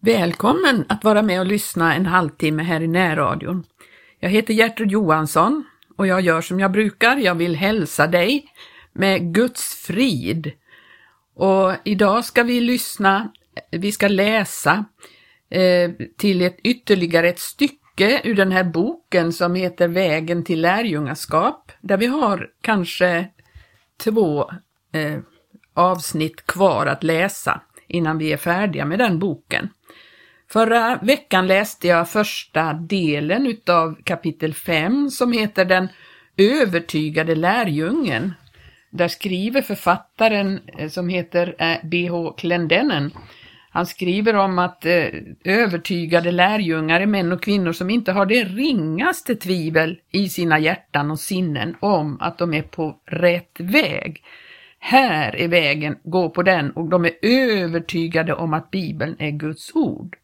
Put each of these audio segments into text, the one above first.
Välkommen att vara med och lyssna en halvtimme här i närradion. Jag heter Gertrud Johansson och jag gör som jag brukar. Jag vill hälsa dig med Guds frid. Och idag ska vi lyssna, vi ska läsa eh, till ett ytterligare ett stycke ur den här boken som heter Vägen till lärjungaskap, där vi har kanske två eh, avsnitt kvar att läsa innan vi är färdiga med den boken. Förra veckan läste jag första delen utav kapitel 5 som heter Den övertygade lärjungen. Där skriver författaren eh, som heter eh, B.H. Clendennen han skriver om att eh, övertygade lärjungar är män och kvinnor som inte har det ringaste tvivel i sina hjärtan och sinnen om att de är på rätt väg. Här är vägen, gå på den och de är övertygade om att Bibeln är Guds ord.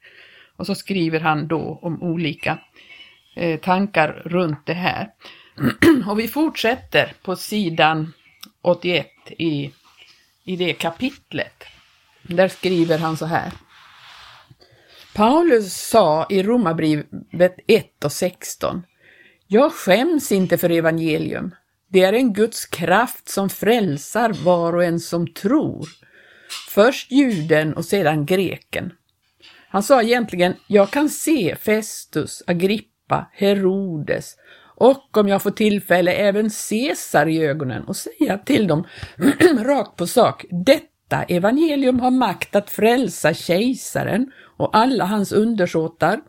Och så skriver han då om olika eh, tankar runt det här. och vi fortsätter på sidan 81 i, i det kapitlet. Där skriver han så här. Paulus sa i Romarbrevet 1 och 16. Jag skäms inte för evangelium. Det är en Guds kraft som frälsar var och en som tror. Först juden och sedan greken. Han sa egentligen, jag kan se Festus, Agrippa, Herodes och om jag får tillfälle även Caesar i ögonen och säga till dem rakt på sak, detta evangelium har makt att frälsa kejsaren och alla hans undersåtar.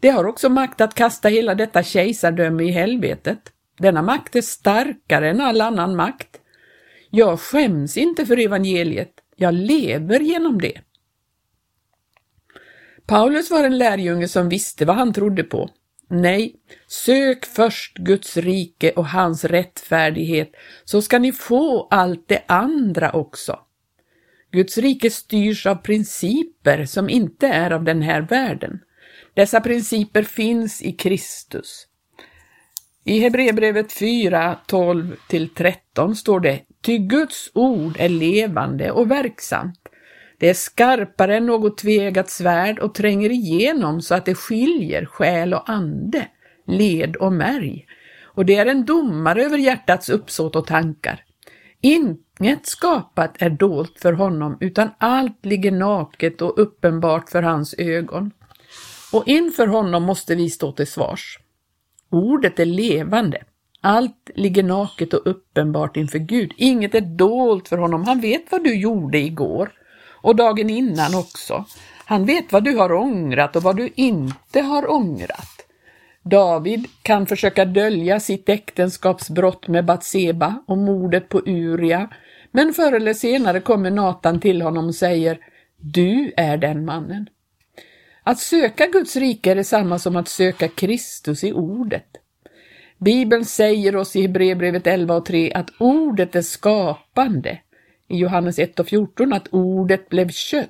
Det har också makt att kasta hela detta kejsardöme i helvetet. Denna makt är starkare än all annan makt. Jag skäms inte för evangeliet, jag lever genom det. Paulus var en lärjunge som visste vad han trodde på. Nej, sök först Guds rike och hans rättfärdighet, så ska ni få allt det andra också. Guds rike styrs av principer som inte är av den här världen. Dessa principer finns i Kristus. I Hebreerbrevet 4, 12-13 står det Ty Guds ord är levande och verksamt det är skarpare än något tvegat svärd och tränger igenom så att det skiljer själ och ande, led och märg. Och det är en domare över hjärtats uppsåt och tankar. Inget skapat är dolt för honom, utan allt ligger naket och uppenbart för hans ögon. Och inför honom måste vi stå till svars. Ordet är levande. Allt ligger naket och uppenbart inför Gud. Inget är dolt för honom. Han vet vad du gjorde igår och dagen innan också. Han vet vad du har ångrat och vad du inte har ångrat. David kan försöka dölja sitt äktenskapsbrott med Batseba och mordet på Uria, men förr eller senare kommer Natan till honom och säger Du är den mannen. Att söka Guds rike är detsamma som att söka Kristus i ordet. Bibeln säger oss i Hebreerbrevet 11 och 3 att ordet är skapande i Johannes 1 och 14 att ordet blev kött.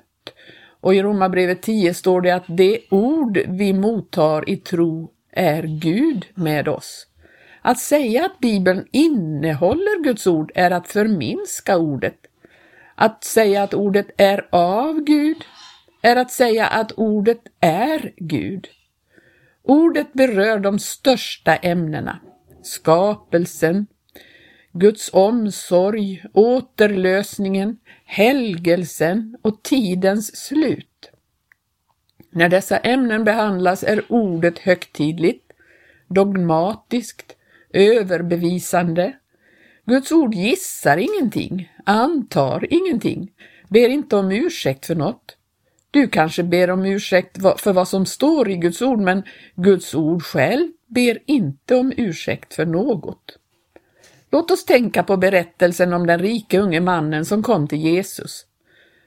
Och i Romarbrevet 10 står det att det ord vi mottar i tro är Gud med oss. Att säga att Bibeln innehåller Guds ord är att förminska ordet. Att säga att ordet är av Gud är att säga att ordet är Gud. Ordet berör de största ämnena. Skapelsen, Guds omsorg, återlösningen, helgelsen och tidens slut. När dessa ämnen behandlas är ordet högtidligt, dogmatiskt, överbevisande. Guds ord gissar ingenting, antar ingenting, ber inte om ursäkt för något. Du kanske ber om ursäkt för vad som står i Guds ord, men Guds ord själv ber inte om ursäkt för något. Låt oss tänka på berättelsen om den rike unge mannen som kom till Jesus.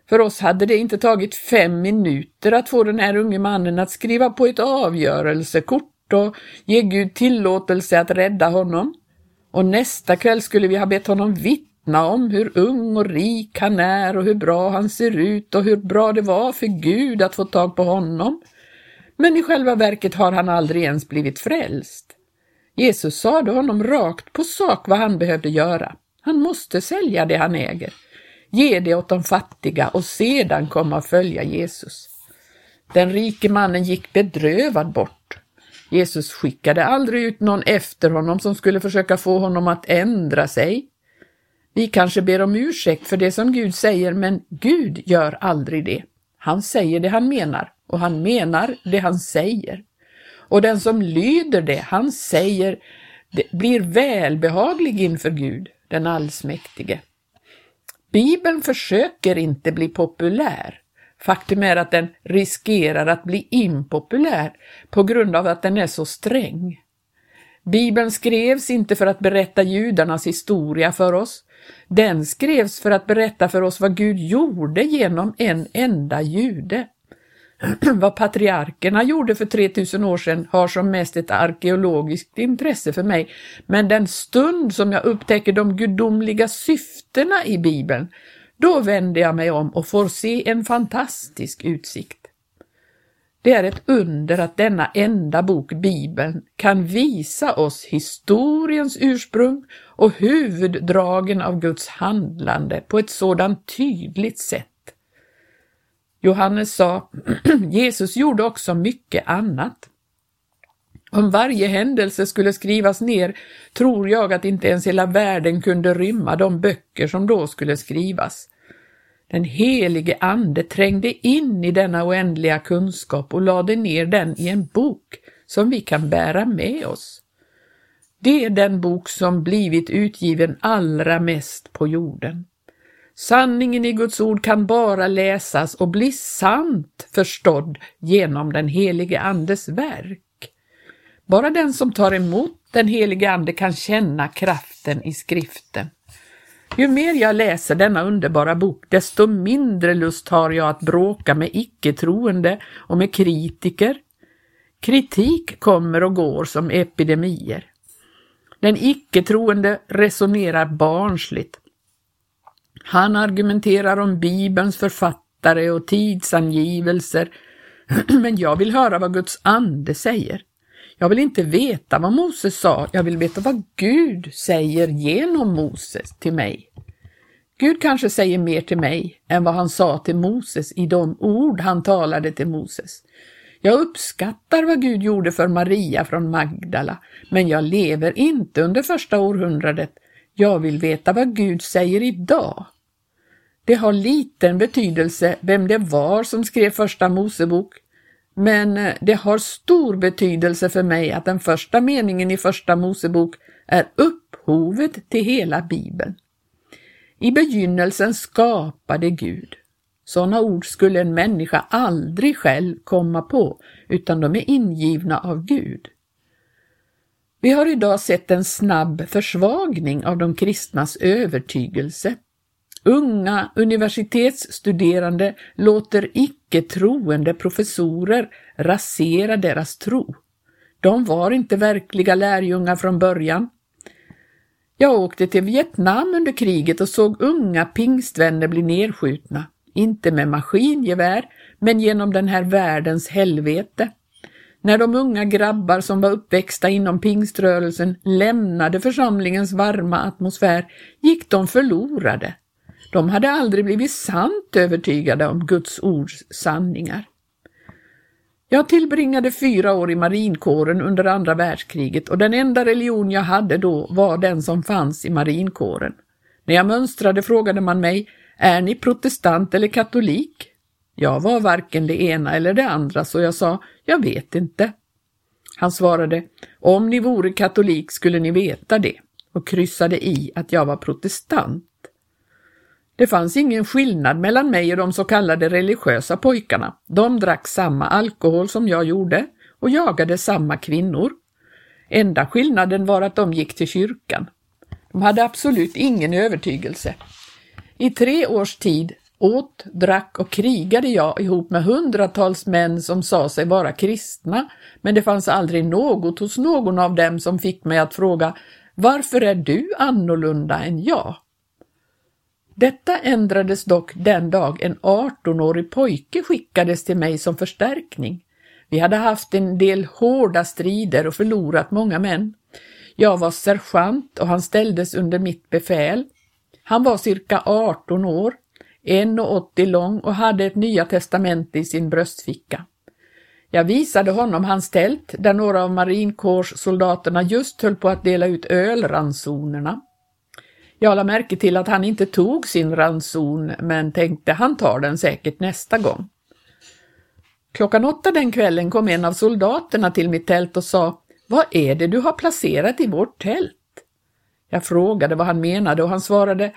För oss hade det inte tagit fem minuter att få den här unge mannen att skriva på ett avgörelsekort och ge Gud tillåtelse att rädda honom. Och nästa kväll skulle vi ha bett honom vittna om hur ung och rik han är och hur bra han ser ut och hur bra det var för Gud att få tag på honom. Men i själva verket har han aldrig ens blivit frälst. Jesus sade honom rakt på sak vad han behövde göra. Han måste sälja det han äger, ge det åt de fattiga och sedan komma och följa Jesus. Den rike mannen gick bedrövad bort. Jesus skickade aldrig ut någon efter honom som skulle försöka få honom att ändra sig. Vi kanske ber om ursäkt för det som Gud säger, men Gud gör aldrig det. Han säger det han menar och han menar det han säger. Och den som lyder det han säger det blir välbehaglig inför Gud, den allsmäktige. Bibeln försöker inte bli populär. Faktum är att den riskerar att bli impopulär på grund av att den är så sträng. Bibeln skrevs inte för att berätta judarnas historia för oss. Den skrevs för att berätta för oss vad Gud gjorde genom en enda jude. vad patriarkerna gjorde för 3000 år sedan har som mest ett arkeologiskt intresse för mig, men den stund som jag upptäcker de gudomliga syftena i Bibeln, då vänder jag mig om och får se en fantastisk utsikt. Det är ett under att denna enda bok, Bibeln, kan visa oss historiens ursprung och huvuddragen av Guds handlande på ett sådant tydligt sätt. Johannes sa, Jesus gjorde också mycket annat. Om varje händelse skulle skrivas ner tror jag att inte ens hela världen kunde rymma de böcker som då skulle skrivas. Den helige Ande trängde in i denna oändliga kunskap och lade ner den i en bok som vi kan bära med oss. Det är den bok som blivit utgiven allra mest på jorden. Sanningen i Guds ord kan bara läsas och bli sant förstådd genom den helige Andes verk. Bara den som tar emot den helige Ande kan känna kraften i skriften. Ju mer jag läser denna underbara bok, desto mindre lust har jag att bråka med icke-troende och med kritiker. Kritik kommer och går som epidemier. Den icke-troende resonerar barnsligt. Han argumenterar om Bibelns författare och tidsangivelser, men jag vill höra vad Guds ande säger. Jag vill inte veta vad Moses sa, jag vill veta vad Gud säger genom Moses till mig. Gud kanske säger mer till mig än vad han sa till Moses i de ord han talade till Moses. Jag uppskattar vad Gud gjorde för Maria från Magdala, men jag lever inte under första århundradet. Jag vill veta vad Gud säger idag. Det har liten betydelse vem det var som skrev första Mosebok, men eh, det har stor betydelse för mig att den första meningen i första Mosebok är upphovet till hela Bibeln. I begynnelsen skapade Gud. Sådana ord skulle en människa aldrig själv komma på, utan de är ingivna av Gud. Vi har idag sett en snabb försvagning av de kristnas övertygelse. Unga universitetsstuderande låter icke-troende professorer rasera deras tro. De var inte verkliga lärjungar från början. Jag åkte till Vietnam under kriget och såg unga pingstvänner bli nedskjutna, inte med maskingevär, men genom den här världens helvete. När de unga grabbar som var uppväxta inom pingströrelsen lämnade församlingens varma atmosfär gick de förlorade. De hade aldrig blivit sant övertygade om Guds ords sanningar. Jag tillbringade fyra år i marinkåren under andra världskriget och den enda religion jag hade då var den som fanns i marinkåren. När jag mönstrade frågade man mig, är ni protestant eller katolik? Jag var varken det ena eller det andra så jag sa, jag vet inte. Han svarade, om ni vore katolik skulle ni veta det och kryssade i att jag var protestant. Det fanns ingen skillnad mellan mig och de så kallade religiösa pojkarna. De drack samma alkohol som jag gjorde och jagade samma kvinnor. Enda skillnaden var att de gick till kyrkan. De hade absolut ingen övertygelse. I tre års tid åt, drack och krigade jag ihop med hundratals män som sa sig vara kristna, men det fanns aldrig något hos någon av dem som fick mig att fråga varför är du annorlunda än jag? Detta ändrades dock den dag en 18-årig pojke skickades till mig som förstärkning. Vi hade haft en del hårda strider och förlorat många män. Jag var sergeant och han ställdes under mitt befäl. Han var cirka 18 år, 1,80 lång och hade ett Nya testamente i sin bröstficka. Jag visade honom hans tält där några av marinkårssoldaterna just höll på att dela ut ölransonerna. Jag lade märke till att han inte tog sin ranson men tänkte han tar den säkert nästa gång. Klockan åtta den kvällen kom en av soldaterna till mitt tält och sa Vad är det du har placerat i vårt tält? Jag frågade vad han menade och han svarade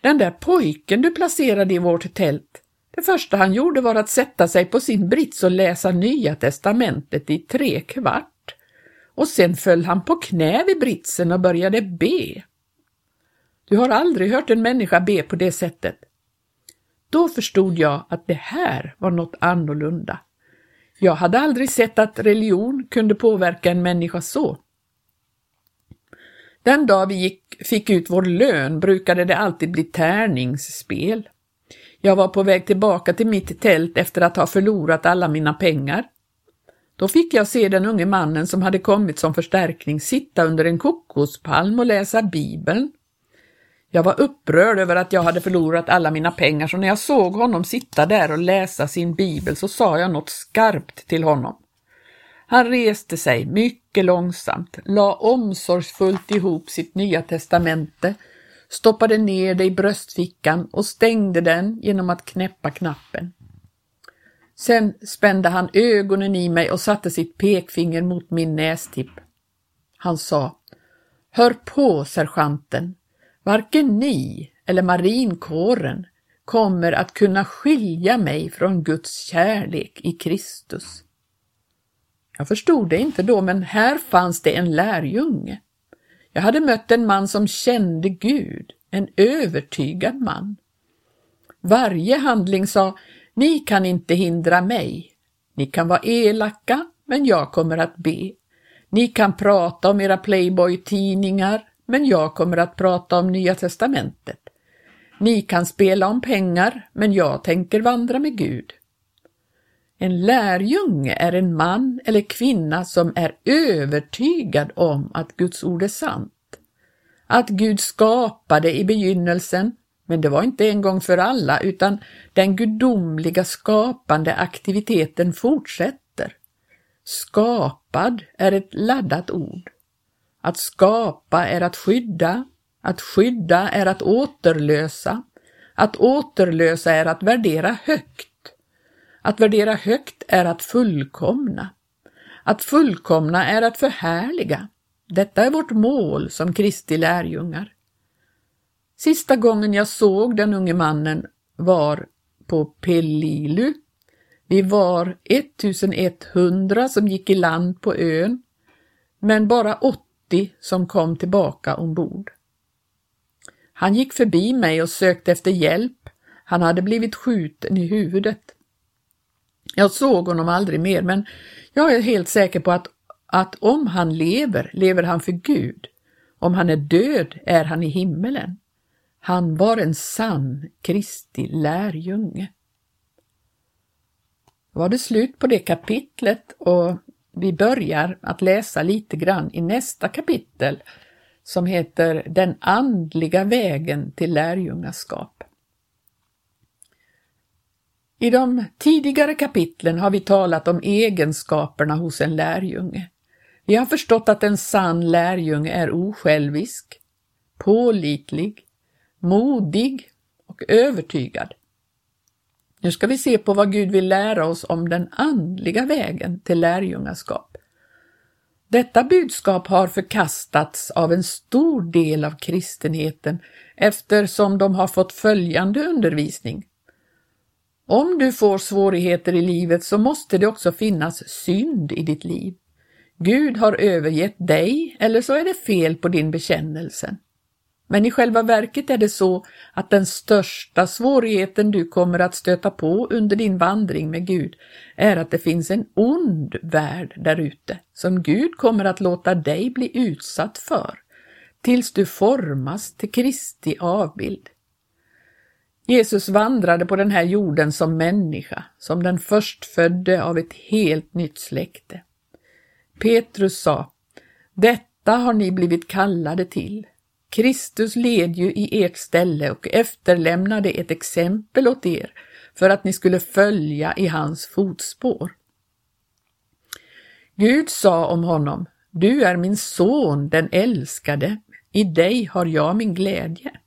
den där pojken du placerade i vårt tält. Det första han gjorde var att sätta sig på sin brits och läsa Nya testamentet i tre kvart. Och sen föll han på knä vid britsen och började be. Du har aldrig hört en människa be på det sättet. Då förstod jag att det här var något annorlunda. Jag hade aldrig sett att religion kunde påverka en människa så. Den dag vi gick, fick ut vår lön brukade det alltid bli tärningsspel. Jag var på väg tillbaka till mitt tält efter att ha förlorat alla mina pengar. Då fick jag se den unge mannen som hade kommit som förstärkning sitta under en kokospalm och läsa Bibeln. Jag var upprörd över att jag hade förlorat alla mina pengar så när jag såg honom sitta där och läsa sin bibel så sa jag något skarpt till honom. Han reste sig mycket långsamt, la omsorgsfullt ihop sitt nya testamente, stoppade ner det i bröstfickan och stängde den genom att knäppa knappen. Sen spände han ögonen i mig och satte sitt pekfinger mot min nästipp. Han sa Hör på, sergeanten, Varken ni eller marinkåren kommer att kunna skilja mig från Guds kärlek i Kristus. Jag förstod det inte då, men här fanns det en lärjunge. Jag hade mött en man som kände Gud, en övertygad man. Varje handling sa, ni kan inte hindra mig. Ni kan vara elaka, men jag kommer att be. Ni kan prata om era Playboy-tidningar, men jag kommer att prata om Nya testamentet. Ni kan spela om pengar, men jag tänker vandra med Gud. En lärjunge är en man eller kvinna som är övertygad om att Guds ord är sant. Att Gud skapade i begynnelsen, men det var inte en gång för alla, utan den gudomliga skapande aktiviteten fortsätter. Skapad är ett laddat ord. Att skapa är att skydda, att skydda är att återlösa, att återlösa är att värdera högt. Att värdera högt är att fullkomna. Att fullkomna är att förhärliga. Detta är vårt mål som Kristi lärjungar. Sista gången jag såg den unge mannen var på Pelilu. Vi var 1100 som gick i land på ön, men bara 80 80 som kom tillbaka ombord. Han gick förbi mig och sökte efter hjälp. Han hade blivit skjuten i huvudet. Jag såg honom aldrig mer, men jag är helt säker på att, att om han lever, lever han för Gud. Om han är död är han i himmelen. Han var en sann Kristi lärjunge. Då var det slut på det kapitlet och vi börjar att läsa lite grann i nästa kapitel som heter Den andliga vägen till lärjungaskap. I de tidigare kapitlen har vi talat om egenskaperna hos en lärjunge. Vi har förstått att en sann lärjunge är osjälvisk, pålitlig, modig och övertygad. Nu ska vi se på vad Gud vill lära oss om den andliga vägen till lärjungaskap. Detta budskap har förkastats av en stor del av kristenheten eftersom de har fått följande undervisning. Om du får svårigheter i livet så måste det också finnas synd i ditt liv. Gud har övergett dig eller så är det fel på din bekännelse. Men i själva verket är det så att den största svårigheten du kommer att stöta på under din vandring med Gud är att det finns en ond värld därute som Gud kommer att låta dig bli utsatt för tills du formas till Kristi avbild. Jesus vandrade på den här jorden som människa, som den förstfödde av ett helt nytt släkte. Petrus sa, detta har ni blivit kallade till, Kristus led ju i ert ställe och efterlämnade ett exempel åt er för att ni skulle följa i hans fotspår. Gud sa om honom, du är min son, den älskade, i dig har jag min glädje.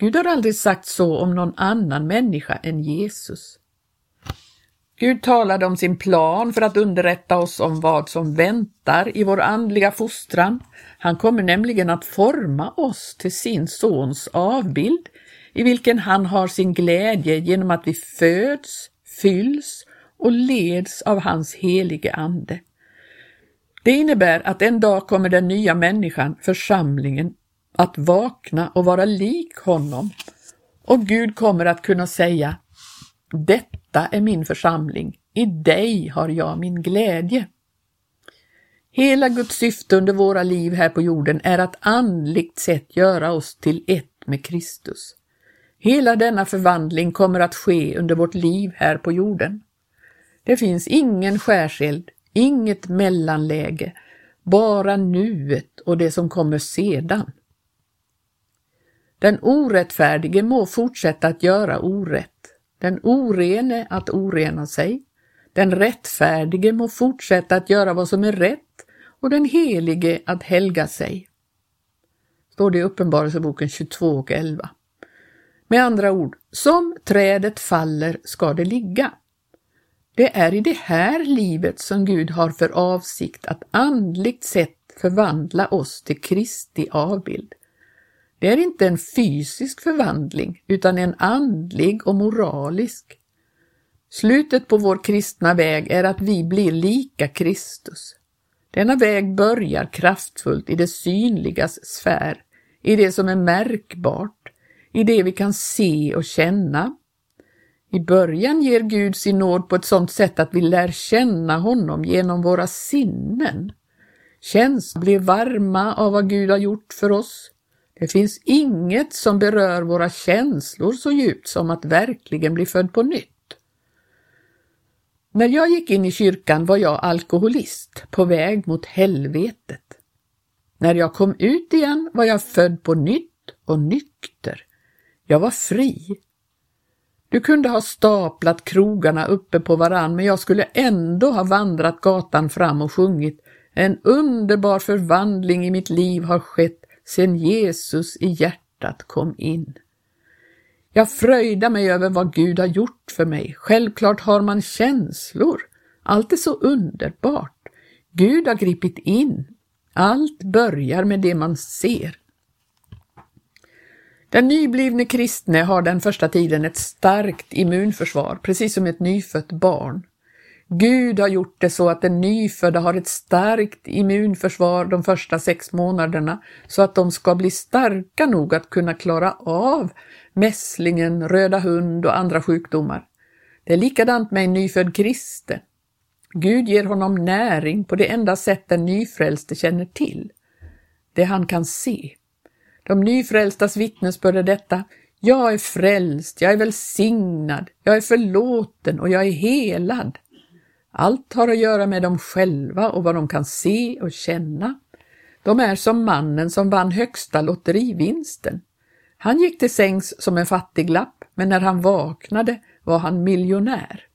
Gud har aldrig sagt så om någon annan människa än Jesus. Gud talade om sin plan för att underrätta oss om vad som väntar i vår andliga fostran. Han kommer nämligen att forma oss till sin sons avbild, i vilken han har sin glädje genom att vi föds, fylls och leds av hans helige Ande. Det innebär att en dag kommer den nya människan, församlingen, att vakna och vara lik honom. Och Gud kommer att kunna säga Detta är min församling, i dig har jag min glädje. Hela Guds syfte under våra liv här på jorden är att andligt sett göra oss till ett med Kristus. Hela denna förvandling kommer att ske under vårt liv här på jorden. Det finns ingen skärseld, inget mellanläge, bara nuet och det som kommer sedan. Den orättfärdige må fortsätta att göra orätt, den orene att orena sig, den rättfärdige må fortsätta att göra vad som är rätt och den helige att helga sig. Står det i Uppenbarelseboken 22 och 11. Med andra ord, som trädet faller ska det ligga. Det är i det här livet som Gud har för avsikt att andligt sett förvandla oss till Kristi avbild. Det är inte en fysisk förvandling utan en andlig och moralisk. Slutet på vår kristna väg är att vi blir lika Kristus. Denna väg börjar kraftfullt i det synligas sfär, i det som är märkbart, i det vi kan se och känna. I början ger Gud sin nåd på ett sådant sätt att vi lär känna honom genom våra sinnen. Känslor blir varma av vad Gud har gjort för oss. Det finns inget som berör våra känslor så djupt som att verkligen bli född på nytt. När jag gick in i kyrkan var jag alkoholist på väg mot helvetet. När jag kom ut igen var jag född på nytt och nykter. Jag var fri. Du kunde ha staplat krogarna uppe på varann men jag skulle ändå ha vandrat gatan fram och sjungit En underbar förvandling i mitt liv har skett sen Jesus i hjärtat kom in. Jag fröjdar mig över vad Gud har gjort för mig. Självklart har man känslor. Allt är så underbart. Gud har gripit in. Allt börjar med det man ser. Den nyblivne kristne har den första tiden ett starkt immunförsvar, precis som ett nyfött barn. Gud har gjort det så att den nyfödda har ett starkt immunförsvar de första sex månaderna så att de ska bli starka nog att kunna klara av mässlingen, röda hund och andra sjukdomar. Det är likadant med en nyfödd kristen. Gud ger honom näring på det enda sätt den nyfrälste känner till, det han kan se. De nyfrälstas vittnesbörd är detta, jag är frälst, jag är välsignad, jag är förlåten och jag är helad. Allt har att göra med dem själva och vad de kan se och känna. De är som mannen som vann högsta lotterivinsten. Han gick till sängs som en fattiglapp, men när han vaknade var han miljonär.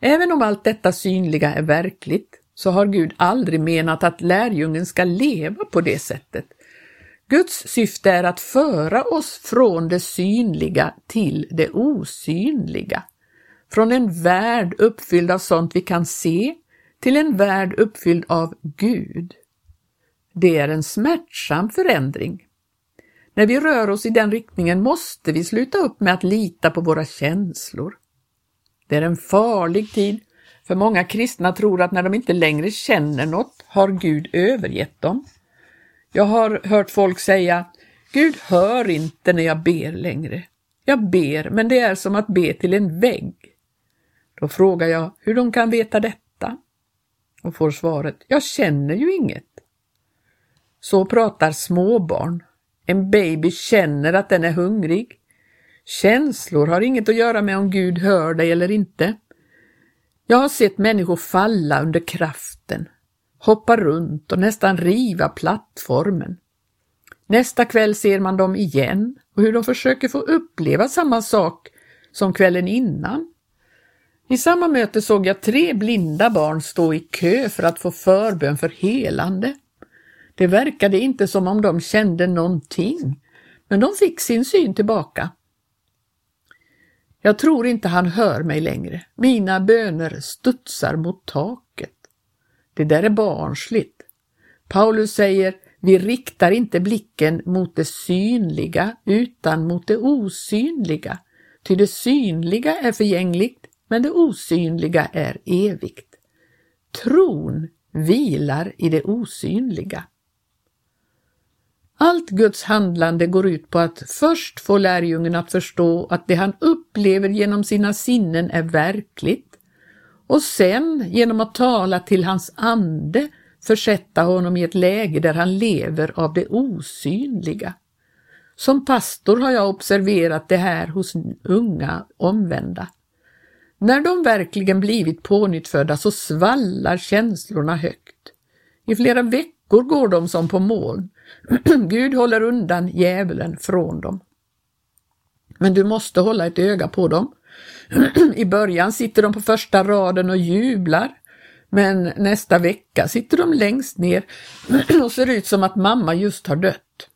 Även om allt detta synliga är verkligt så har Gud aldrig menat att lärjungen ska leva på det sättet. Guds syfte är att föra oss från det synliga till det osynliga. Från en värld uppfylld av sånt vi kan se till en värld uppfylld av Gud. Det är en smärtsam förändring. När vi rör oss i den riktningen måste vi sluta upp med att lita på våra känslor. Det är en farlig tid, för många kristna tror att när de inte längre känner något har Gud övergett dem. Jag har hört folk säga Gud hör inte när jag ber längre. Jag ber, men det är som att be till en vägg. Då frågar jag hur de kan veta detta och får svaret, jag känner ju inget. Så pratar småbarn. En baby känner att den är hungrig. Känslor har inget att göra med om Gud hör dig eller inte. Jag har sett människor falla under kraften, hoppa runt och nästan riva plattformen. Nästa kväll ser man dem igen och hur de försöker få uppleva samma sak som kvällen innan. I samma möte såg jag tre blinda barn stå i kö för att få förbön för helande. Det verkade inte som om de kände någonting, men de fick sin syn tillbaka. Jag tror inte han hör mig längre. Mina böner studsar mot taket. Det där är barnsligt. Paulus säger, vi riktar inte blicken mot det synliga utan mot det osynliga, ty det synliga är förgängligt, men det osynliga är evigt. Tron vilar i det osynliga. Allt Guds handlande går ut på att först få lärjungen att förstå att det han upplever genom sina sinnen är verkligt och sen genom att tala till hans ande försätta honom i ett läge där han lever av det osynliga. Som pastor har jag observerat det här hos unga omvända. När de verkligen blivit pånyttfödda så svallar känslorna högt. I flera veckor går de som på moln. Gud håller undan djävulen från dem. Men du måste hålla ett öga på dem. I början sitter de på första raden och jublar. Men nästa vecka sitter de längst ner och ser ut som att mamma just har dött.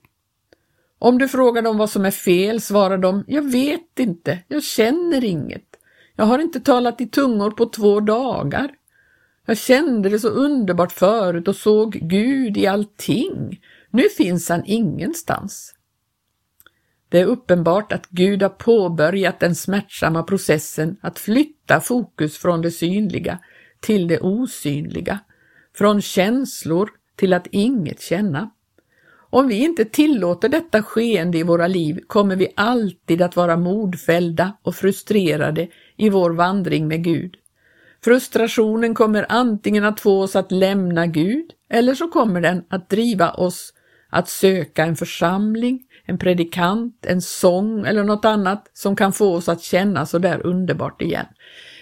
Om du frågar dem vad som är fel svarar de, jag vet inte, jag känner inget. Jag har inte talat i tungor på två dagar. Jag kände det så underbart förut och såg Gud i allting. Nu finns han ingenstans. Det är uppenbart att Gud har påbörjat den smärtsamma processen att flytta fokus från det synliga till det osynliga, från känslor till att inget känna. Om vi inte tillåter detta skeende i våra liv kommer vi alltid att vara modfällda och frustrerade i vår vandring med Gud. Frustrationen kommer antingen att få oss att lämna Gud eller så kommer den att driva oss att söka en församling, en predikant, en sång eller något annat som kan få oss att känna så där underbart igen.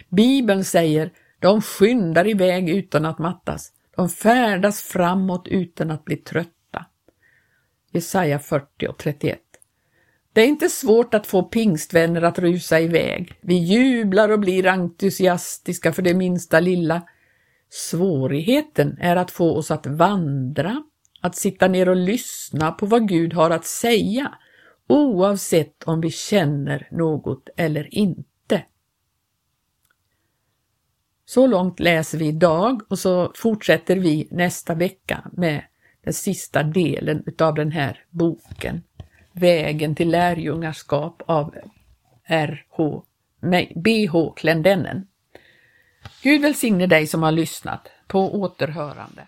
Bibeln säger de skyndar iväg utan att mattas. De färdas framåt utan att bli trötta. Jesaja 40 och 31. Det är inte svårt att få pingstvänner att rusa iväg. Vi jublar och blir entusiastiska för det minsta lilla. Svårigheten är att få oss att vandra, att sitta ner och lyssna på vad Gud har att säga, oavsett om vi känner något eller inte. Så långt läser vi idag och så fortsätter vi nästa vecka med den sista delen av den här boken. Vägen till lärjungaskap av R.H. B.H. Klendennen. Gud välsigne dig som har lyssnat. På återhörande.